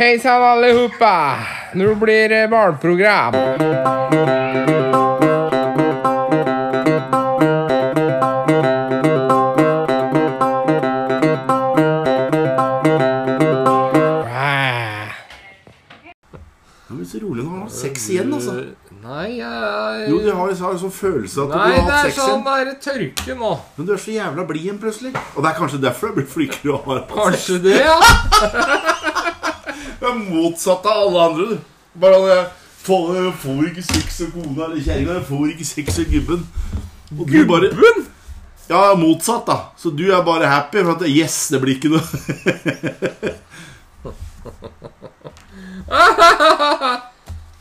Hejsan allihopa! Nå blir det barnprogram. Ja, så rolig nå. Har sex igjen, altså. Nei, jeg Jo, du har jo har en sånn følelse at Nei, du det har er hatt sex sånn igjen. det er tørke nå. Men du er så jævla blid igjen plutselig. Og det er kanskje derfor jeg blir flinkere å ha hatt sex. Kanskje det, ja? Er motsatt av alle andre, du. Bare jeg får, får ikke sex av kona eller kjerringa. Jeg får ikke sex av gubben. Og du bare Gubben? Ja, motsatt, da. Så du er bare happy for at Yes, det blir ikke noe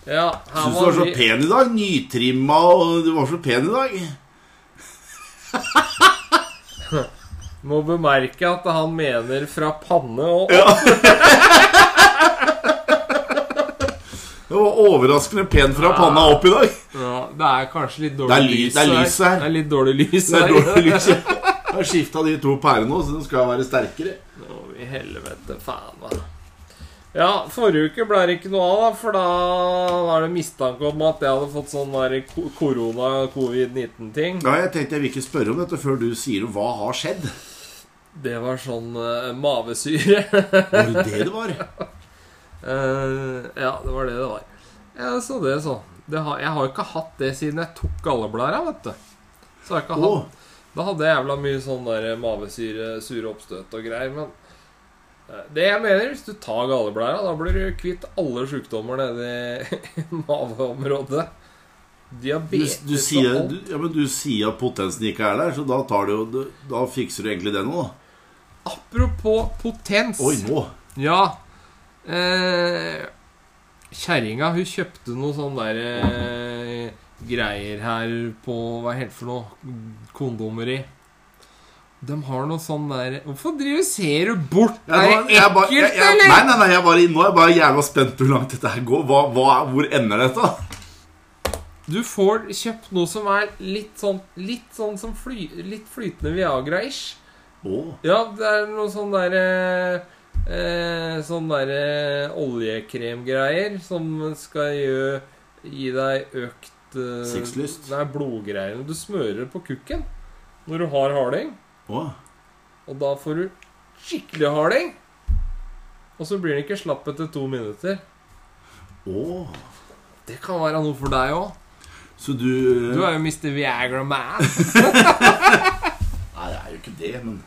Ja, her Syns du var så vi pen i dag. Nytrimma, og du var så pen i dag. Må bemerke at han mener fra panne og Ja. Det var overraskende pen fra panna opp i dag. Ja, det er kanskje litt dårlig er ly- det er lys her. Det er litt dårlig lys Det er her. dårlig lys. Jeg har skifta de to pærene nå, så den skal være sterkere. Å, i helvete, faen, da. Ja, forrige uke ble det ikke noe av, da, for da var det mistanke om at jeg hadde fått sånn korona-covid-19-ting. Ja, jeg tenkte jeg vil ikke spørre om dette før du sier hva har skjedd. Det var sånn uh, mavesyre. Var det det det var? Eh, ja, det var det det var. Ja, så det, så. Det har, jeg har jo ikke hatt det siden jeg tok galleblæra, vet du. Så har ikke oh. hatt Da hadde jeg jævla mye sånn der mavesyre, sure oppstøt og greier, men eh, det jeg mener, hvis du tar galleblæra, da blir du kvitt alle sjukdommer i maveområdet. du, Diabetes du, sier, og alt. du, ja, men du sier at potensen ikke er der, så da, tar du, du- da fikser du egentlig det nå, da. Apropos potens. Oi, nå. Ja. Eh, Kjerringa, hun kjøpte noe sånn der eh, greier her på Hva heter det for noe? Kondomeri. De har noe sånn der Hvorfor driver ser du bort? Ja, er det ekkelt, jeg- jeg- eller? Nei, nei, nei, jeg bare, nå er jeg bare jævla spent på hvor langt dette her går. Hva, hva, hvor ender dette? Du får kjøpt noe som er litt sånn Litt sånn som fly, litt flytende Viagra-ish. Oh. Ja, det er noe sånn derre eh, Sånn derre oljekremgreier som skal gjøre, gi deg økt eh, Sexlyst? Nei, blodgreier. Du smører det på kukken når du har harding. Oh. Og da får du skikkelig harding. Og så blir den ikke slapp etter to minutter. Oh. Det kan være noe for deg òg. Så du Du er jo Mr. Viagra Man. Nei, det er jo ikke det, men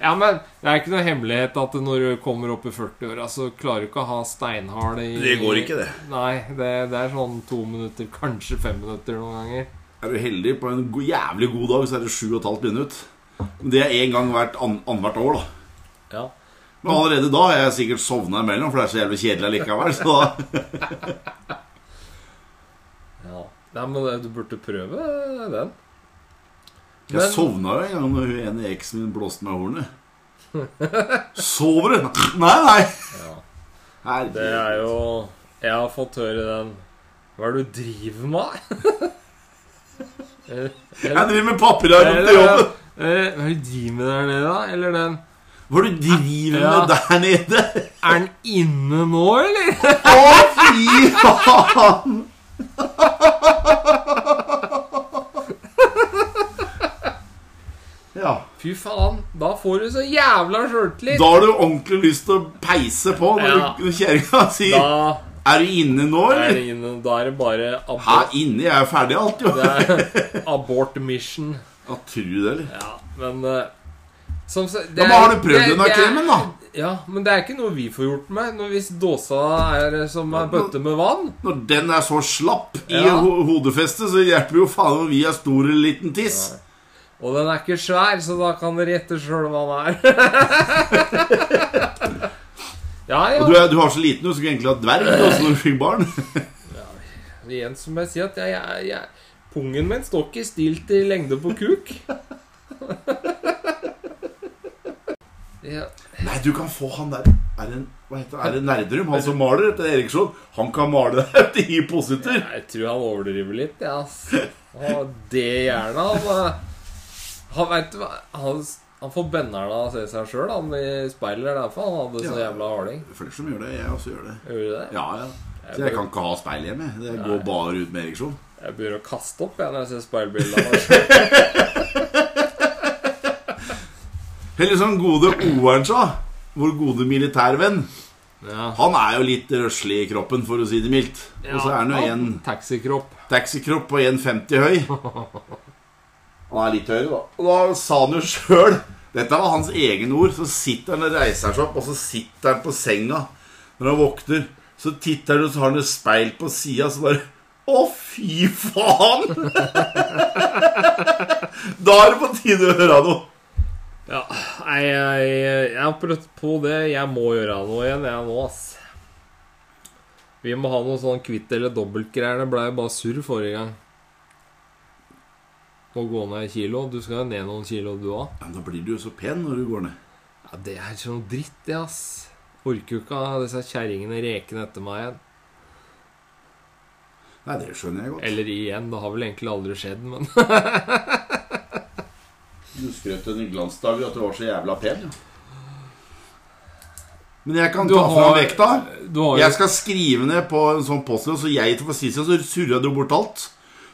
Ja, men det er ikke noe hemmelighet at når du kommer opp i 40-åra, så klarer du ikke å ha steinhard i Det går ikke, det. Nei, det, det er sånn to minutter, kanskje fem minutter noen ganger. Er du heldig på en go jævlig god dag, så er det sju og et halvt minutt. Det er én gang hvert an annethvert år, da. Ja. Men allerede da har jeg sikkert sovna imellom, for det er så jævlig kjedelig likevel. Så da ja. Nei, men du burde prøve den. Jeg Men- sovna jo en gang når hun ene eksen min blåste meg i hornet. Sover du? Nei, nei. Ja. Herregud. Det er jo Jeg har fått høre den Hva er det du driver med? eller, Jeg driver med papirarbeid til jobben. Hva er det du driver med der nede, da? Eller den Hva er det du driver Ja. med der nede? Er den inne nå, eller? Å, fy faen! Ja. Fy faen, da får du så jævla sjøltillit. Da har du ordentlig lyst til å peise på når Ja. kjerringa sier Da 'Er du inne nå, er eller?' Er inne, da er det bare abort. Her inne? Jeg er ferdig alt, jo. det er abort mission. Ja, tror du det, eller? Ja, men eh, som, det Ja, men har du prøvd den av kremen, da? Ja, men det er ikke noe vi får gjort med når hvis dåsa er som en bøtte med vann. Når den er så slapp i Ja. ho hodefestet, så hjelper jo faen om vi er stor eller liten tiss. Og den er ikke svær, så da kan dere gjette sjøl hva den er. ja, ja. Og du, er, du har så liten, du skulle egentlig hatt dverg også når du fikk barn. Igjen som jeg sier, at jeg, jeg, jeg, pungen min står ikke stilt i lengde på kuk. ja. Nei, du kan få han der Er det, hva heter? Er det Nerdrum? Han som maler etter Eriksson? Han kan male deg etter hypositor. Ja, Jeg tror han overdriver litt, ja, ass. Og det gjerne han Han hva han, Han får benneren av å se seg sjøl i speilet. Er derfor han hadde så Ja. jævla harding. Flere som gjør det. Jeg også gjør det. Gjør du det? Ja, ja. Så jeg kan ikke ha speil hjemme. Det går bare ut med ereksjon. Jeg begynner å kaste opp jeg, når jeg ser meg. Eller sånn gode O-eren sa. Vår gode militærvenn. Ja. Han er jo litt røslig i kroppen, for å si det mildt. Og så er han jo Ja, en Taxikropp. taxikropp på 1,50 høy. Han er litt høyere, da. Og da sa han jo sjøl Dette var hans egen ord. Så sitter han og reiser seg opp, og så sitter han på senga når han våkner. Så titter han, og så har han et speil på sida, så bare Å, fy faen! da er det på tide å høre noe. Ja, nei, jeg, jeg har prøvd på det. Jeg må gjøre noe igjen, jeg nå, ass. Vi må ha noe sånn kvitt eller dobbelt-greier. Det ble jo bare surr forrige gang. Må gå ned en kilo. Du skal jo ned noen kilo, du òg. Ja, men da blir du jo så pen når du går ned. Ja, det er sånn dritt, det, ass. Orker jo ikke ha disse kjerringene rekende etter meg igjen. Nei, det skjønner jeg godt. Eller igjen. Det har vel egentlig aldri skjedd, men Du skrøt en glansdag at du var så jævla pen, ja. Men jeg kan Du ta fram vekta. har Jeg skal skrive ned på en sånn post, så jeg for sist så surra du bort alt.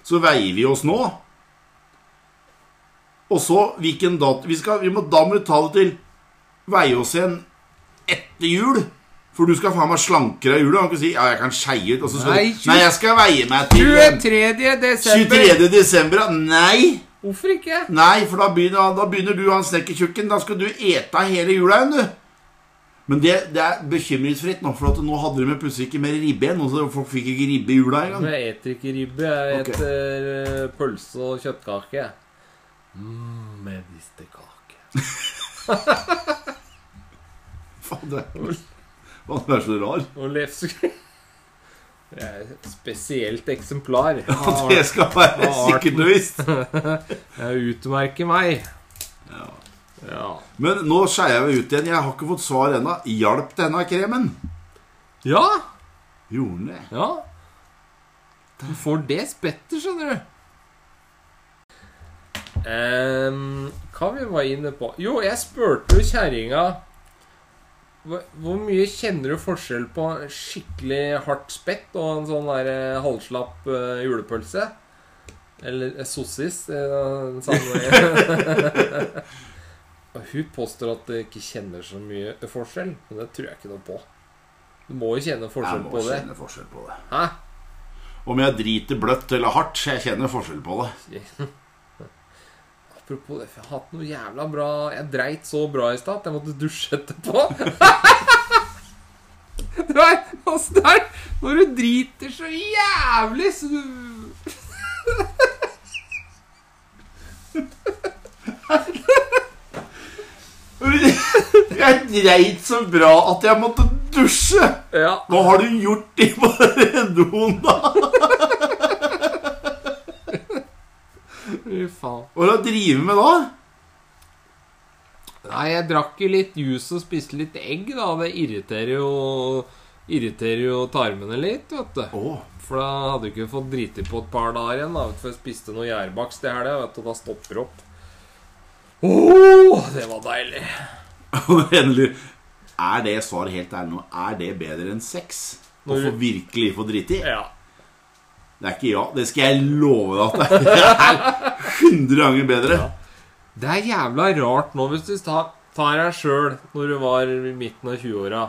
Så veier vi oss nå. Og så hvilken dato vi, skal, vi må, Da må du ta det til igjen etter jul. For du skal faen meg slankere av jula. Du kan ikke si ja, jeg kan skeie ut. Og så skal Nei, du Nei, jeg skal veie meg til eh, 23. desember! 23. desember. ja. Nei! Hvorfor ikke? Nei, for da begynner, da begynner du, han snekkertjukken. Da skal du ete hele jula igjen, du. Men det, det er bekymringsfritt nå, for at nå hadde de plutselig ikke mer ribbe igjen. Så folk fikk ikke ribbe i jula engang. Jeg eter ikke ribbe. Jeg okay. eter eh, pølse og kjøttkake. Mm, medisterkake. Faen, det er, du er så rar. Og lefse... Det er et spesielt eksemplar. Ja, det skal være sikkert og visst. Jeg utmerker meg. Ja. Ja. Men nå skeier jeg meg ut igjen. Jeg har ikke fått svar ennå. Hjalp denne kremen? ja. Gjorde den det? Ja. Du får det spettet, skjønner du. Ehm, hva vi var inne på Jo, jeg spurte jo kjerringa Hvor mye kjenner du forskjell på skikkelig hardt spett og en sånn der eh, halvslapp eh, julepølse? Eller eh, sossis. eh, samme Og Hun påstår at det ikke kjenner så mye forskjell, men det tror jeg ikke noe på. Du må jo kjenne forskjell Jeg må på det. kjenne forskjell på det. Hæ? Om jeg driter bløtt eller hardt, så jeg kjenner forskjell på det. Apropos det, jeg har hatt noe jævla bra Jeg dreit så bra i stad at jeg måtte dusje etterpå. Du er åssen det er når du driter så jævlig, så du Jeg dreit så bra at jeg måtte dusje! Ja. Hva har du gjort i bare doen, da? Faen. Hva har du driver med da? Nei, jeg drakk jo litt juice og spiste litt egg, da. Det irriterer jo Irriterer jo tarmene litt, vet du. Oh. For da hadde du ikke fått driti på et par dager igjen. da For jeg spiste noe gjærbakst i helga, vet du. Da stopper det opp. Åh, det var deilig. endelig Er det svar helt ærlig nå? Er det bedre enn sex? Å få virkelig få driti? Ja. Det er ikke ja. Det skal jeg love deg at det er 100 ganger bedre. Det er jævla rart nå hvis du tar, deg sjøl når du var i midten av 20-åra,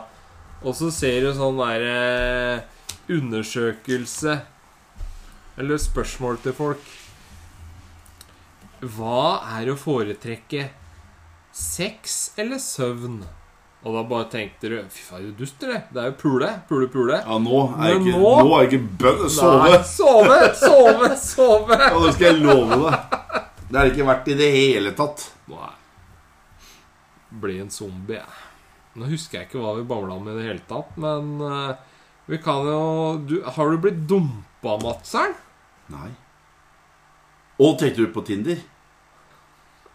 og så ser du sånn derre undersøkelse Eller spørsmål til folk. Hva er å foretrekke? Sex eller søvn? Og da bare tenkte du Fy faen, er du dust, eller? Det er jo pule. Pule, pule. Ja, nå er jeg ikke, nå- nå er jeg ikke bønn. Sove. Nei, sove, sove, sove. Ja, det skal jeg love deg. Det har ikke vært i det hele tatt. Nå er Bli en zombie, jeg. Nå husker jeg ikke hva vi babla om i det hele tatt, men uh, vi kan jo du, Har du blitt dumpa, Madseren? Nei. Og tenkte du på Tinder?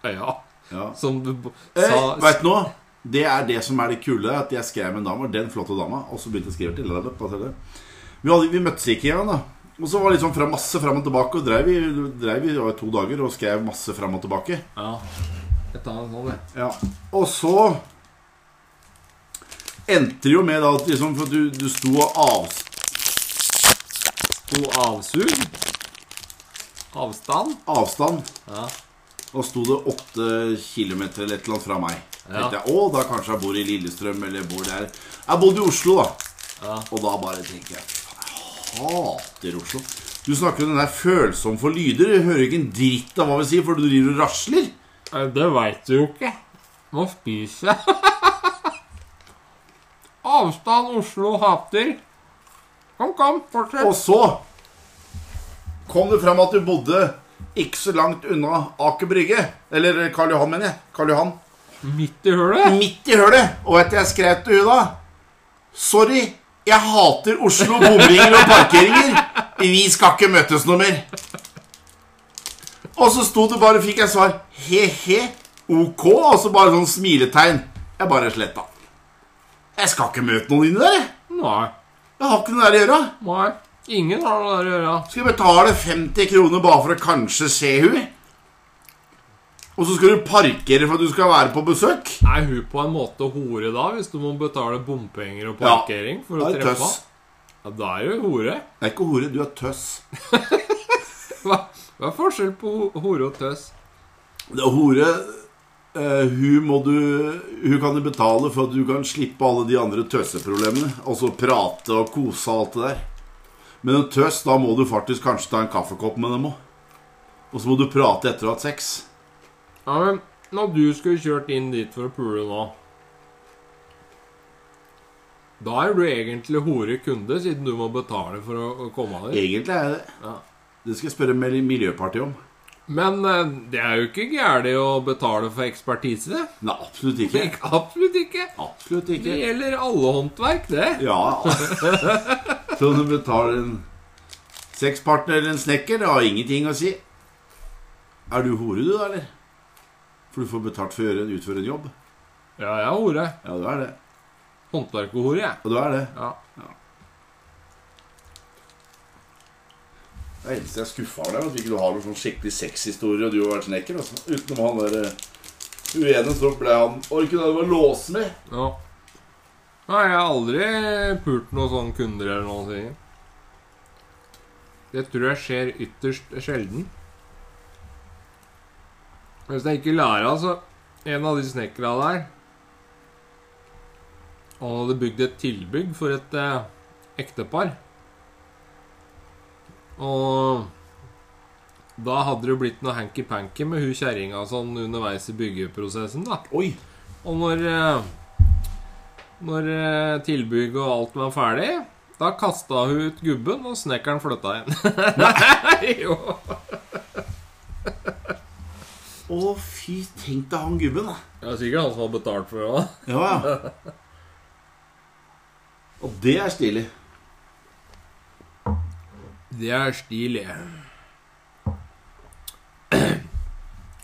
Ja. Ja. Som du Eh, sa vet du noe? Det er det som er det kule. At jeg skrev med en dame, og den flotte dama, og så begynte jeg å skrive til henne. Vi, hadde, vi møttes ikke engang, da. Og så var det liksom fra masse fram og tilbake. Og drev vi, drev vi to dager og skrev masse fram og tilbake. Ja. Et annet nå, det. Ja. Og så endte det jo med da at liksom For at du, du sto og av, Sto avsug. Avstand. avstand. Ja. Da sto det åtte kilometer eller et eller annet fra meg. Ja. Tenkte jeg, å, da kanskje jeg bor i Lillestrøm eller bor der. Jeg bodde i Oslo, da. Ja. Og da bare tenker jeg Jeg hater Oslo. Du snakker om den der følsom for lyder. Du hører ikke en dritt av hva vi sier, for du driver og rasler. Det veit du jo ikke. Må spise. Avstand Oslo hater. Kom, kom, fortsett. Og så kom det fram at du bodde ikke så langt unna Aker Brygge. Eller Karl Johan, mener jeg. Karl Johan. Midt i hølet. Midt i hølet. Og vet du jeg skrev til hun da? Sorry, jeg hater Oslo, bomringer og parkeringer. Vi skal ikke møtes noe mer. Og så sto det bare, fikk jeg svar he-he, ok, og så bare sånn smiletegn. Jeg bare sletta. Jeg skal ikke møte noen inni der, jeg. Nei. Jeg har ikke noe der å gjøre. Nei. Ingen har noe der å gjøre. Skal jeg betale 50 kroner bare for å kanskje se hun? Og så skal du parkere for at du skal være på besøk? Er hun på en måte hore da, hvis du må betale bompenger og Ja. parkering for å treffe tøss. Ja, da er hun hore. Det er ikke hore, du er tøss. Hva, hva er forskjell på hore og tøss? Det er hore uh, hun, må du, hun kan du betale for at du kan slippe alle de andre tøseproblemene. Altså prate og kose og alt det der. Men en tøss, da må du faktisk kanskje ta en kaffekopp med dem òg. Og så må du prate etter å ha hatt sex. Ja, men når du skulle kjørt inn dit for å pule nå Da er du egentlig hore kunde, siden du må betale for å, å komme dit. Egentlig er det Ja. Det skal jeg spørre Mil- Miljøpartiet om. Men eh, det er jo ikke gærent å betale for ekspertise. Nei, absolutt ikke. Ikke, absolutt ikke. Absolutt Det gjelder alle håndverk, det. Ja Så du betaler en sexpartner eller en snekker, det har ingenting å si. Er du hore, du, da, eller? For du får betalt for å gjøre, utføre en jobb? Ja, jeg er hore. Ja, du er det. Håndverkerhore, jeg. Og du er det. Ja. ja. Det eneste jeg er skuffa over, er at ikke har noen sånn skikkelig sexhistorie, og du har vært snekker. Altså. Utenom han der eh, uenige, så ble han Orken, du å låse med? Ja. Nei, jeg har aldri pult noen sånne kunder eller noe sånt. Det tror jeg skjer ytterst sjelden. Hvis jeg ikke lærer så En av de snekkerne der Han hadde bygd et tilbygg for et eh, ektepar. Og da hadde det blitt noe hanky-panky med hun kjerringa sånn underveis i byggeprosessen, da. Oi! Og når eh, Når eh, tilbygget og alt var ferdig, da kasta hun ut gubben, og snekkeren flytta inn. Nei! jo. Å, fy, tenk deg han gubben, da. Det var sikkert han som hadde betalt for det òg. Ja, ja. Og det er stilig. Det er stilig.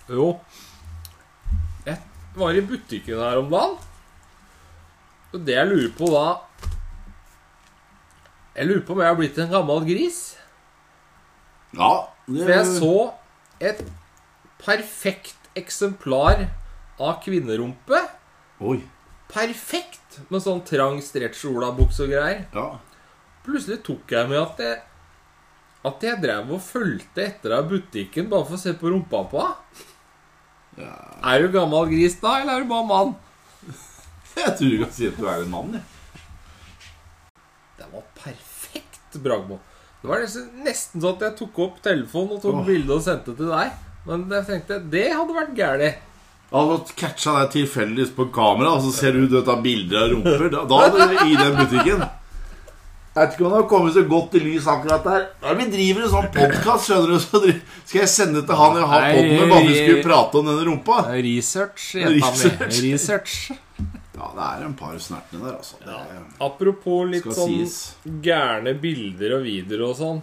Jo Jeg var i butikken her om dagen. Og det jeg lurer på da Jeg lurer på om jeg har blitt en gammel gris. Ja. Det, For jeg så et perfekt eksemplar av kvinnerumpe. Oi. Perfekt! Med sånn trang stretch-olabukse og greier. Ja. Plutselig tok jeg med at jeg At jeg drev og fulgte etter deg i butikken bare for å se på rumpa på henne. ja. Er du gammel gris da, eller er du bare mann? Jeg tror du kan si at du er en mann, jeg. Det var perfekt, Bragmo. Det var nesten, sånn at jeg tok opp telefonen og tok Åh. bilde og sendte til deg. Men jeg tenkte det hadde vært gæli. Hadde catcha deg tilfeldigvis på kamera, og så ser du ut av bilder av rumper. Da, da hadde du i den butikken. Jeg vet ikke om det har kommet så godt i lys akkurat der. Ja, vi driver en sånn podkast, skjønner du. Så skal jeg sende til han jeg har Nei, podden med, bare vi skulle prate om denne rumpa? Research. Research. Research. Ja, det er en par snertne der, altså. Det Apropos litt sånn sies. gærne bilder og videoer og sånn.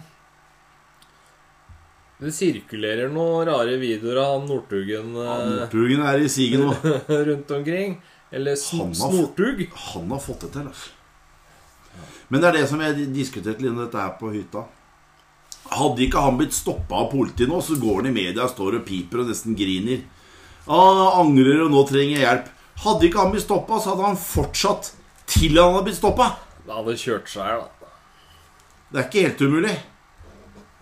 Det sirkulerer noen rare videoer av han Northugen Ja, eh, Northugen er i siget nå. rundt omkring. Eller sn Han har- Snortug. Han har fått det til, altså. Men det er det som jeg diskuterte litt om dette her på hytta. Hadde ikke han blitt stoppa av politiet nå, så går han i media, og står og piper og nesten griner. Han angrer og nå trenger jeg hjelp. Hadde ikke han blitt stoppa, så hadde han fortsatt til han hadde blitt stoppa. Det hadde kjørt seg her, da. Det er ikke helt umulig.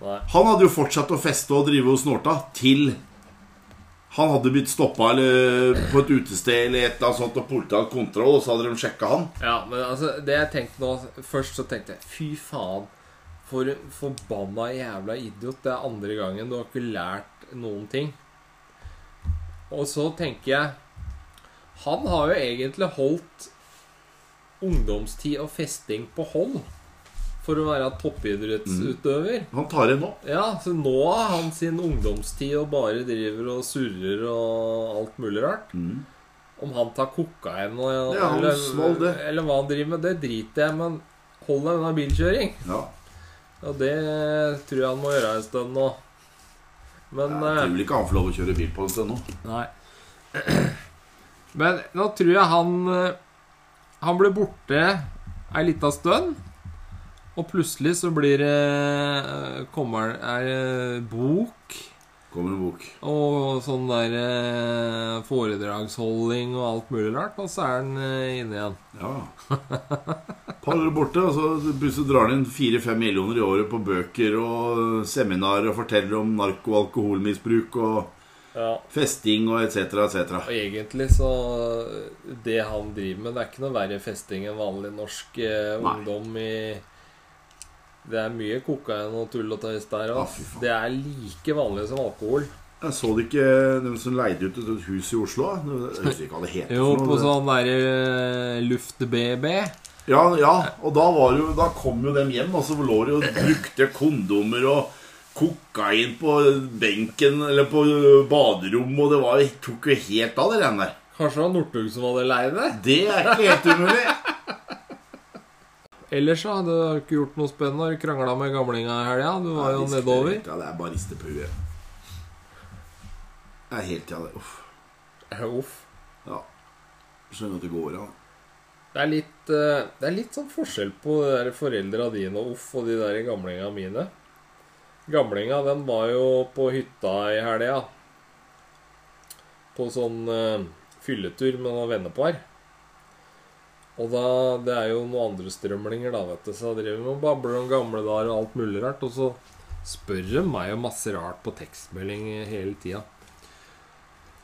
Nei. Han hadde jo fortsatt å feste og drive og snorta til han hadde blitt stoppa på et utested eller et eller annet sånt, og politiet hadde kontroll, og så hadde de sjekka han. Ja, men altså, det jeg tenkte nå Først så tenkte jeg Fy faen, for forbanna jævla idiot. Det er andre gangen. Du har ikke lært noen ting. Og så tenker jeg Han har jo egentlig holdt ungdomstid og festing på hold for å være toppidrettsutøver. Han tar det nå. Ja, så nå har han sin ungdomstid og bare driver og surrer og alt mulig rart. Om han tar kokain han eller, eller hva han driver med, det driter jeg. Men hold deg unna bilkjøring. Ja. Og det tror jeg han må gjøre en stund nå. Men Jeg eh, tror vel ikke han får lov å kjøre bil på en stund nå. Nei. Men nå tror jeg han eh, Han ble borte ei lita stund. Og plutselig så blir det eh, Kommer er det bok Kommer en bok. og sånn der foredragsholdning foredragsholding og alt mulig rart. Og så er han eh, inne igjen. Ja. Par år borte, og så plutselig drar han inn fire-fem millioner i året på bøker og seminarer og forteller om narko- og alkoholmisbruk og Ja. festing og etc., etc. Og egentlig så Det han driver med, det er ikke noe verre festing enn vanlig norsk eh, ungdom i Det er mye kokain og tull og tøys der Ja, faen. det er like vanlig som alkohol. Jeg så det ikke de som leide ut et hus i Oslo? Jeg husker ikke hva det heter. Jo, på sånn derre eh, luft-BB. Ja, ja, og da, var jo, da kom jo dem hjem, og så lå de og brukte kondomer og kokain på benken eller på baderommet, og det var, tok jo helt av, det der. Kanskje det var Northug som hadde leid det? Det er ikke helt umulig. Ellers så hadde du ikke gjort noe spennende. Har krangla med gamlinga i helga? Du var jo nedover. Ja, det er bare riste på huet. Det er helt ja, det. Uff. Uff. Ja. Skjønner at det går an. Det er litt, eh, det er litt sånn forskjell på foreldra dine og Uff og de der gamlinga mine. Gamlinga den var jo på hytta i helga. På sånn uh, fylletur med noen vennepar. Og da, Det er jo noen andre strømlinger, da, vet du. Så jeg driver og babler om gamle dager og alt mulig rart. Og så spør de meg jo masse rart på tekstmelding hele tida.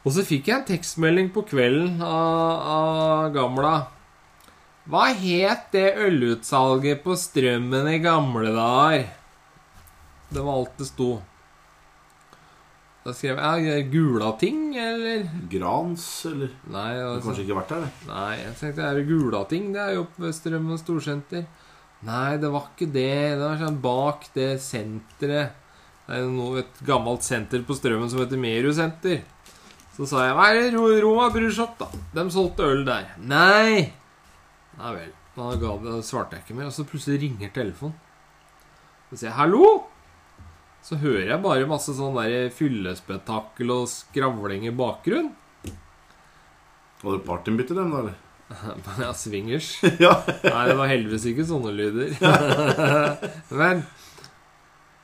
Og så fikk jeg en tekstmelding på kvelden av, av gamla. Hva het det ølutsalget på Strømmen i gamle dager? Det var alt det sto. Da skrev jeg ja, Gulating, eller? Grans, eller Nei, Du har altså, kanskje ikke vært der, det? nei jeg tenkte er det gula ting? Det er jo oppe ved Strømmen storsenter. Nei, det var ikke det. Det var sånn bak det senteret. Det er noe, et gammelt senter på Strømmen som heter Meru senter. Så sa jeg Hva er det Ro- Roma Brewshop, da? De solgte øl der. Nei! Nei vel. Da ga det, svarte jeg ikke mer. Og så plutselig ringer telefonen. Så sier jeg 'hallo'. Så hører jeg bare masse sånn der fyllespetakkel og skravling i bakgrunnen. Var det partymbytte, den, da? Ja, swingers. ja. Nei, det var heldigvis ikke sånne lyder. Men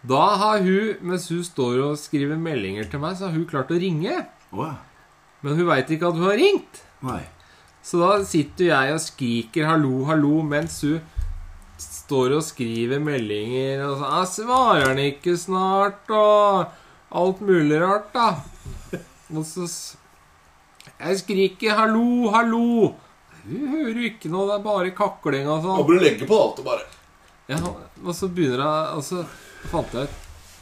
da har hun, mens hun står og skriver meldinger til meg, så har hun klart å ringe. Ja. Men hun veit ikke at hun har ringt. Nei. Så da sitter jeg og skriker 'hallo, hallo' mens hun står og skriver meldinger og sånn svarer han ikke snart?' og alt mulig rart, da. Og så Jeg skriker 'hallo, hallo'. Hun hører ikke noe, det er bare kakling og sånn. du legge på alt, bare. Ja, og så begynner hun Og så fant jeg ut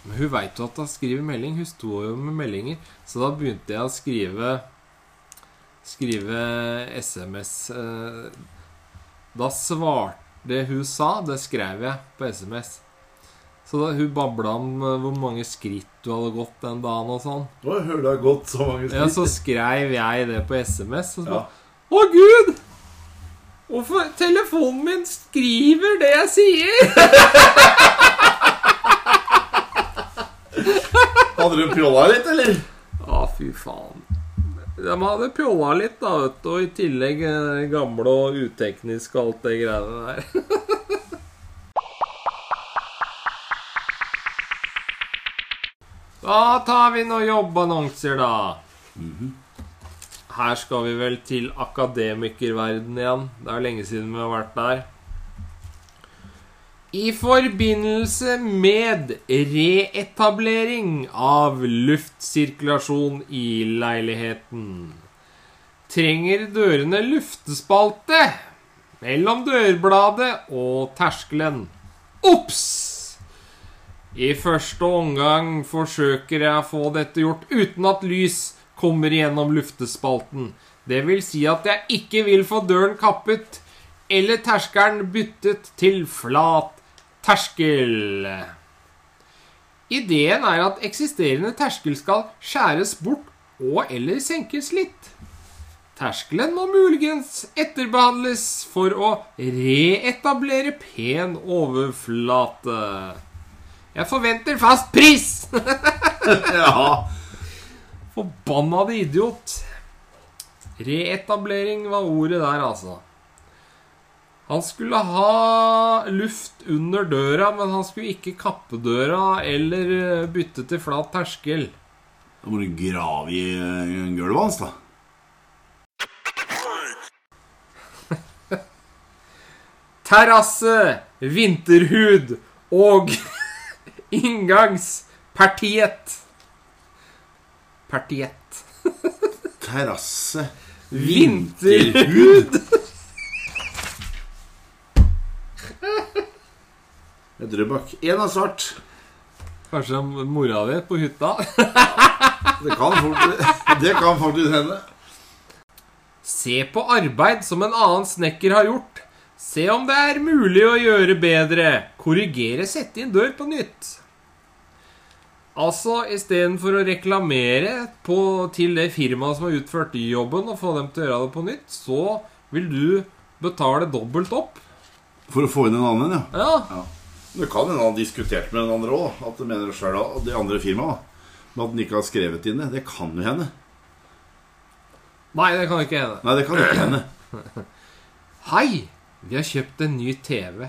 Men hun veit jo at hun skriver melding. Hun står jo med meldinger. Så da begynte jeg å skrive Skrive SMS. eh, Da svarte det hun sa, det skrev jeg på SMS. Så da hun babla om eh, hvor mange skritt du hadde gått den dagen og sånn. Å, hører du har gått så mange Ja, så skrev jeg det på SMS. Og så Ja. bare Å, gud! Hvorfor telefonen min skriver det jeg sier? Hadde du pjolla litt, eller? Å, fy faen. De hadde pjolla litt, da, vet du. Og i tillegg eh, gamle og utekniske og alt det greiene der. Da tar vi noen jobbannonser, da. Her skal vi vel til akademikerverden igjen. Det er lenge siden vi har vært der. I forbindelse med reetablering av luftsirkulasjon i leiligheten trenger dørene luftespalte mellom dørbladet og terskelen. Ops! I første omgang forsøker jeg å få dette gjort uten at lys kommer gjennom luftespalten. Det vil si at jeg ikke vil få døren kappet eller terskelen byttet til flat terskel. Ideen er at eksisterende terskel skal skjæres bort og eller senkes litt. Terskelen må muligens etterbehandles for å reetablere pen overflate. Jeg forventer fast pris! Ja. Forbanna idiot. Reetablering var ordet der, altså. Han skulle ha luft under døra, men han skulle ikke kappe døra eller eh, bytte til flat terskel. Da må du grave i eh, gulvet hans, da. Terrasse, vinterhud og inngangspartiet. Partiet. Terrasse. Vinterhud. Drøbak. Én er svart. Kanskje mora di på hytta? Det kan fort Det kan faktisk hende. Se på arbeid som en annen snekker har gjort. Se om det er mulig å gjøre bedre. Korrigere, sette inn dør på nytt. Altså, istedenfor å reklamere på, til det firmaet som har utført jobben, og få dem til å gjøre det på nytt, så vil du betale dobbelt opp. For å få inn en annen, ja. Ja, ja. Det kan hende han har diskutert med den andre òg. At det mener da, det andre firmaet. Men at den ikke har skrevet inn det. Det kan jo hende. Nei, det kan ikke hende. Nei, det kan ikke hende. Hei! Vi har kjøpt en ny TV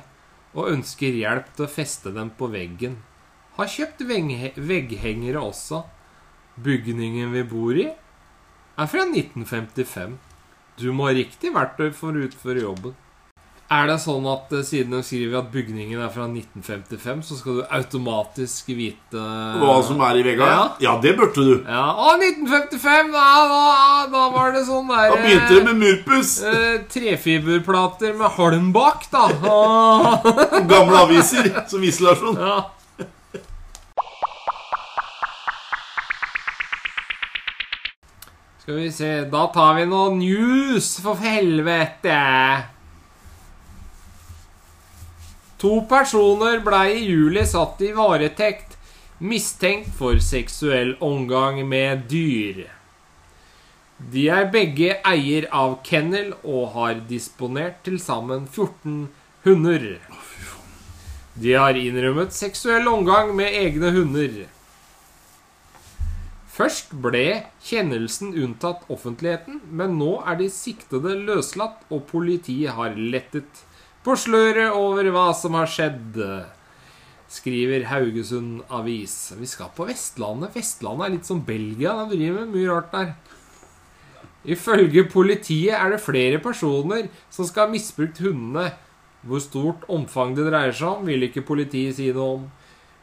og ønsker hjelp til å feste den på veggen. Har kjøpt vegghengere også. Bygningen vi bor i, er fra 1955. Du må ha riktig verktøy for å utføre jobben. Er det sånn at eh, siden de skriver at bygningen er fra 1955, så skal du automatisk vite Hva som er i veggene? Ja. Ja, det burde du. Ja, Å, 1955! Da, da, da var det sånn der Da begynte det med murpuss. eh, trefiberplater med halm bak, da. Gamle aviser som isolasjon. ja. Skal vi se Da tar vi noe news, for helvete. To personer ble i juli satt i varetekt mistenkt for seksuell omgang med dyr. De er begge eier av kennel og har disponert til sammen 14 hunder. De har innrømmet seksuell omgang med egne hunder. Først ble kjennelsen unntatt offentligheten, men nå er de siktede løslatt, og politiet har lettet på sløret over hva som har skjedd, skriver Haugesund Avis. Vi skal på Vestlandet. Vestlandet er litt som Belgia. De driver med mye rart der. Ifølge politiet er det flere personer som skal ha misbrukt hundene. Hvor stort omfang det dreier seg om, vil ikke politiet si noe om.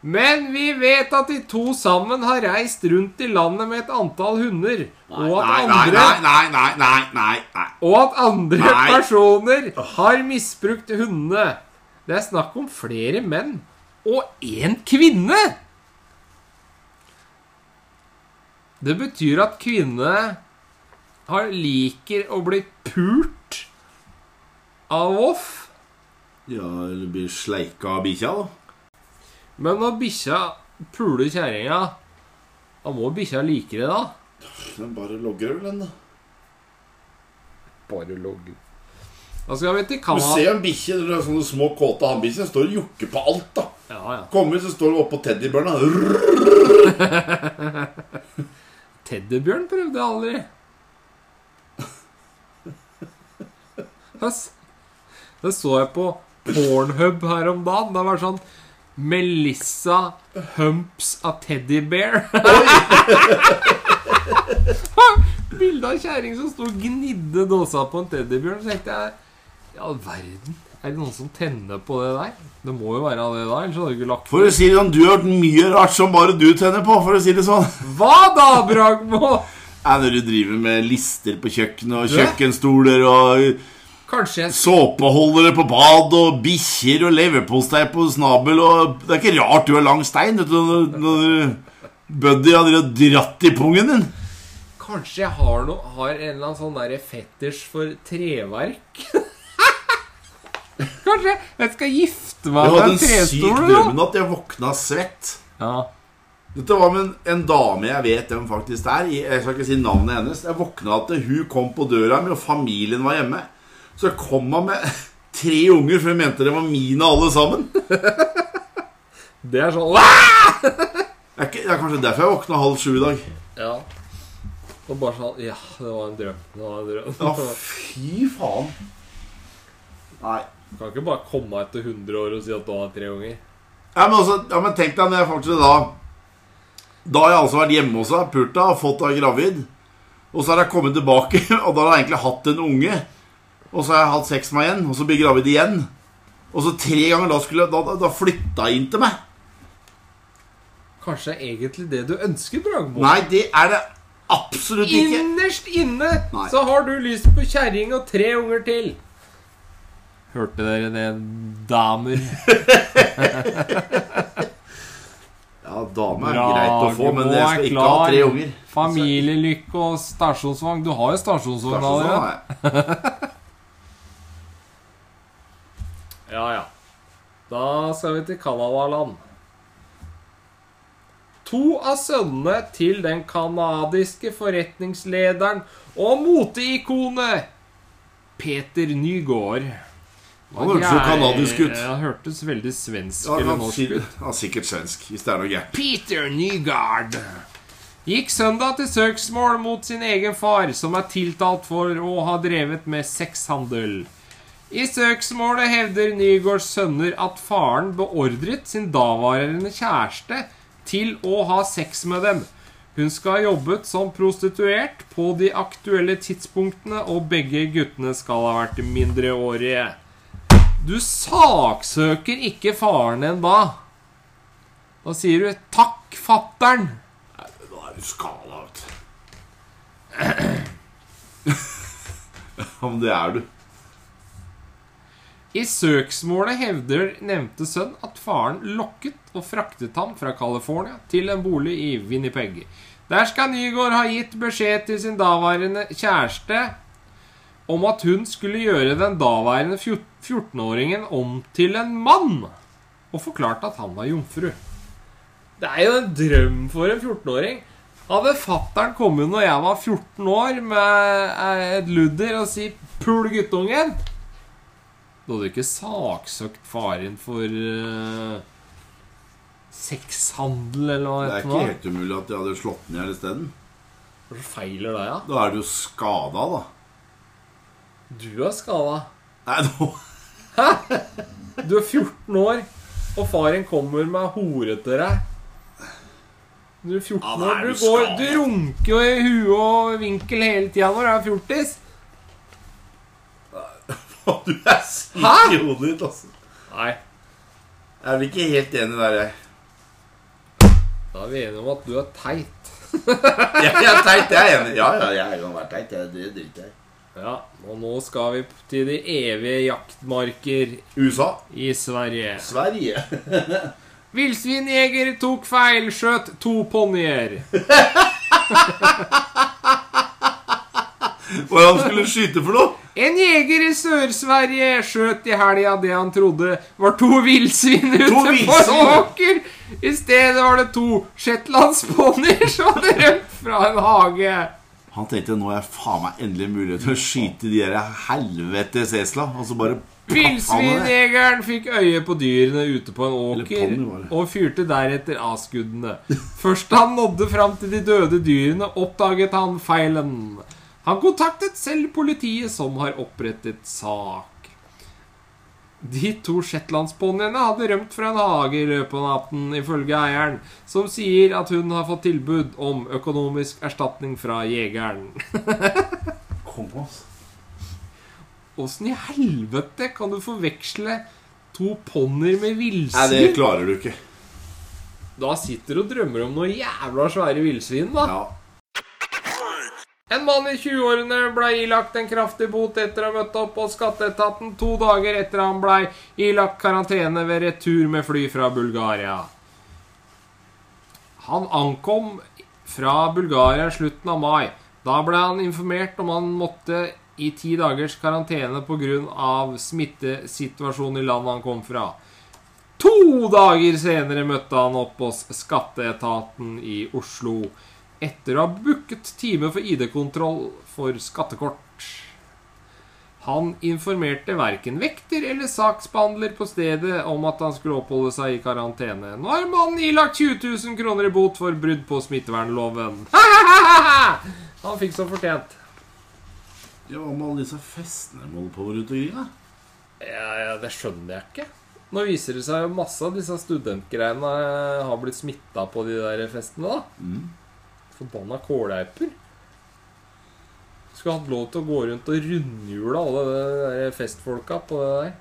Men vi vet at de to sammen har reist rundt i landet med et antall hunder. Og at Nei, nei, andre, nei, nei, nei, nei, nei, nei. og at andre Nei. personer har misbrukt hundene. Det er snakk om flere menn og én kvinne. Det betyr at kvinne har liker å bli pult av voff. Ja, eller blir sleika av bikkja, da. Men når bikkja puler kjerringa, da må bikkja like det, da. Den bare logger vel den, da. Bare logrer skal vi til Du ser en bikkje, sånne små kåte hannbikkjer, står og jokker på alt, da. Ja, ja. Kommer så står de oppå teddybjørna. Teddybjørn prøvde jeg aldri. Det så jeg på Pornhub her om dagen. Det var sånn Melissa humps a teddy bear. bilde av kjerring som sto og gnidde dåsa på en teddybjørn. Så tenkte jeg I all verden, er det noen som tenner på det der? Det må jo være det da, ellers hadde du ikke lagt For å si det sånn, du har hørt mye rart som bare du tenner på, for å si det sånn. Hva da, Bragmo? Når du driver med lister på kjøkkenet, og kjøkkenstoler, og Kanskje såpeholdere på bad, og bikkjer og leverpostei på snabel, og Det er ikke rart du har lang stein, vet du, når, Buddy har dratt i pungen din. Kanskje jeg har, no, har en eller annen sånn der fetters for treverk? Kanskje jeg skal gifte meg Jeg med hadde en syk trestol? drøm da? en natt. Jeg våkna svett. Ja. Dette var med en, en dame jeg vet hvem faktisk er. Jeg skal ikke si navnet hennes. Jeg våkna at hun kom på døra mi, og familien var hjemme. Så kom han med tre unger, for jeg mente det var mine alle sammen. Det er sånn Det er, ikke, det er kanskje derfor jeg våkna halv sju i dag. Ja. Og bare sånn Ja, det var en drøm. Det var en drøm. Ja, fy faen. Nei. Du kan ikke bare komme etter 100 år og si at du har tre unger. Ja, men, også, ja, men tenk deg når jeg faktisk da Da har jeg altså vært hjemme hos henne, pult henne, fått henne gravid. Og så har jeg kommet tilbake, og da har jeg egentlig hatt en unge. Og så har jeg hatt sex med henne igjen, og så blir jeg gravid igjen. Og så tre ganger da skulle jeg Da, da, da flytta jeg inn til meg. Kanskje egentlig det du ønsker, Bragmo? Nei, det er det absolutt ikke. Innerst inne Nei. så har du lyst på kjerring og tre unger til. Hørte dere det, damer? Ja, dame er greit å få, men jeg er skal ikke ha tre unger. Familielykke og stasjonsvogn. Du har jo stasjonsvogn allerede. nei. Ja, ja. Da skal vi til Canadaland. To av sønnene til den canadiske forretningslederen og moteikonet Peter Nygaard. Han hørtes jo kanadisk ut. Han hørtes veldig svensk Ja, eller norsk ut. ja, sikkert svensk, hvis det er noe gærent. Peter Nygaard gikk søndag til søksmål mot sin egen far, som er tiltalt for å ha drevet med sexhandel. I søksmålet hevder Nygaards sønner at faren beordret sin daværende kjæreste til å ha sex med dem. Hun skal ha jobbet som prostituert på de aktuelle tidspunktene, og begge guttene skal ha vært mindreårige. Du saksøker ikke faren din da. Da sier du 'takk, fatter'n'. Da er du skala, vet du. Ja, men det er du. I søksmålet hevder nevnte sønn at faren lokket og fraktet ham fra California til en bolig i Winnipeg. Der skal Nygaard ha gitt beskjed til sin daværende kjæreste om at hun skulle gjøre den daværende 14-åringen om til en mann, og forklarte at han var jomfru. Det er jo en drøm for en 14-åring. Hadde fattern kommet når jeg var 14 år med eh, et ludder og si 'pul guttungen', du hadde ikke saksøkt faren for uh, sexhandel eller hva Det er det ikke heter. helt umulig at de hadde slått den i hjel isteden. Hva feiler deg, da? Da er du jo skada, da. Du er skada. Nei, nå Hæ? Du er 14 år, og faren kommer med hore til deg. Du er 14 Ja, er år. er Du, du går, du runker jo i huet og vinkel hele tida når du er fjortis. Du er syk Hæ? i hodet ditt, altså. Nei, Jeg er vel ikke helt enig der, jeg. da er vi enige om at du er teit. Jeg er teit, jeg er enig. Ja, ja, jeg kan være teit. Jeg, det driter jeg i. Ja, og nå skal vi til de evige jaktmarker USA. i Sverige. Sverige. Villsvinjeger tok feil, skjøt to ponnier. Hva han skulle skyte for noe? En jeger i Sør-Sverige skjøt i helga det han trodde var to villsvin ute på en åker. I stedet var det to shetlandsponnier som hadde rømt fra en hage. Han tenkte nå er faen meg endelig mulighet til å skyte de der helvetes esla. Og så bare Villsvinjegeren fikk øye på dyrene ute på en åker og fyrte deretter av skuddene. Først da han nådde fram til de døde dyrene, oppdaget han feilen. Han kontaktet selv politiet, som har opprettet sak. De to shetlandsponniene hadde rømt fra en hage i løpet av natten, ifølge eieren, som sier at hun har fått tilbud om økonomisk erstatning fra jegeren. Konge, altså. Åssen i helvete kan du forveksle to ponnier med Nei, det klarer du ikke. Da sitter du og drømmer om noen jævla svære villsvin, da. Ja. En mann i 20-årene ble ilagt en kraftig bot etter å ha møtt opp hos skatteetaten to dager etter han ble ilagt karantene ved retur med fly fra Bulgaria. Han ankom fra Bulgaria slutten av mai. Da ble han informert om han måtte i ti dagers karantene pga. smittesituasjonen i landet han kom fra. To dager senere møtte han opp hos skatteetaten i Oslo etter å ha booket time for ID-kontroll for skattekort. Han informerte verken vekter eller saksbehandler på stedet om at han skulle oppholde seg i karantene. Nå er mannen ilagt 20 000 kroner i bot for brudd på smittevernloven. Han fikk som fortjent. ja, Hva med alle disse festene de holder på rundt omkring? da? Ja, ja, Det skjønner jeg ikke. Nå viser det seg jo masse av disse studentgreiene har blitt smitta på de der festene. da. Mm. Forbanna kåleiper. Skulle hatt lov til å gå rundt og rundhjule alle de festfolka på det der.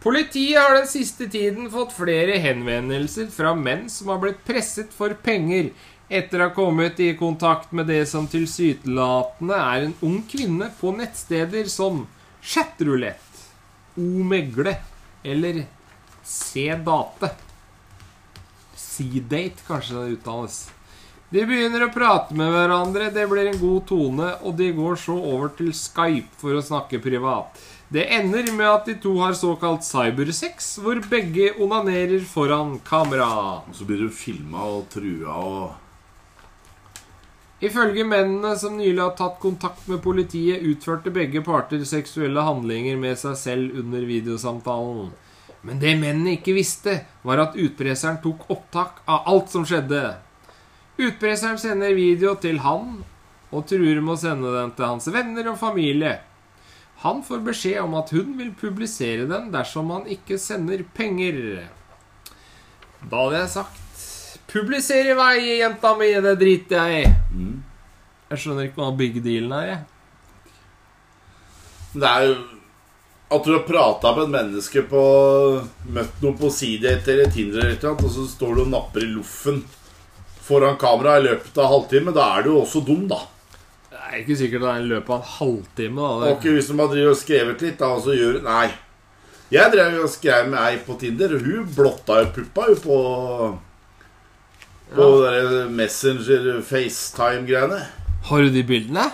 Politiet har den siste tiden fått flere henvendelser fra menn som har blitt presset for penger etter å ha kommet i kontakt med det som tilsynelatende er en ung kvinne på nettsteder som Chatrulett, O-megle eller C-date. C-date, kanskje det uttales. De begynner å prate med hverandre, det blir en god tone, og de går så over til Skype for å snakke privat. Det ender med at de to har såkalt cybersex, hvor begge onanerer foran kamera. Og så blir du filma og trua og Ifølge mennene som nylig har tatt kontakt med politiet, utførte begge parter seksuelle handlinger med seg selv under videosamtalen. Men det mennene ikke visste, var at utpreseren tok opptak av alt som skjedde. Utpreseren sender video til han og truer med å sende den til hans venner og familie. Han får beskjed om at hun vil publisere den dersom han ikke sender penger. Da hadde jeg sagt Publiser i vei, jenta mi, det driter jeg i. mm. Jeg skjønner ikke hva big dealen er, jeg. Det er jo At du har prata med et menneske på Møtt noen på Seedate eller Tinder eller annet, og så står du og napper i loffen foran kamera i løpet av halvtime. Da er du jo også dum, da. Det er ikke sikkert det er i løpet av en halvtime. Og da. ikke hvis de har drevet og skrevet litt, da, og så gjør Nei. Jeg drev og skrev med ei på Tinder, og hun blotta jo puppa jo på På Ja. Messenger FaceTime-greiene. Har du de bildene?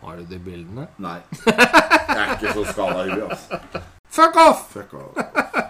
Har du de bildene? Nei. Jeg er ikke så skada i huet, altså. Fuck off! Fuck off.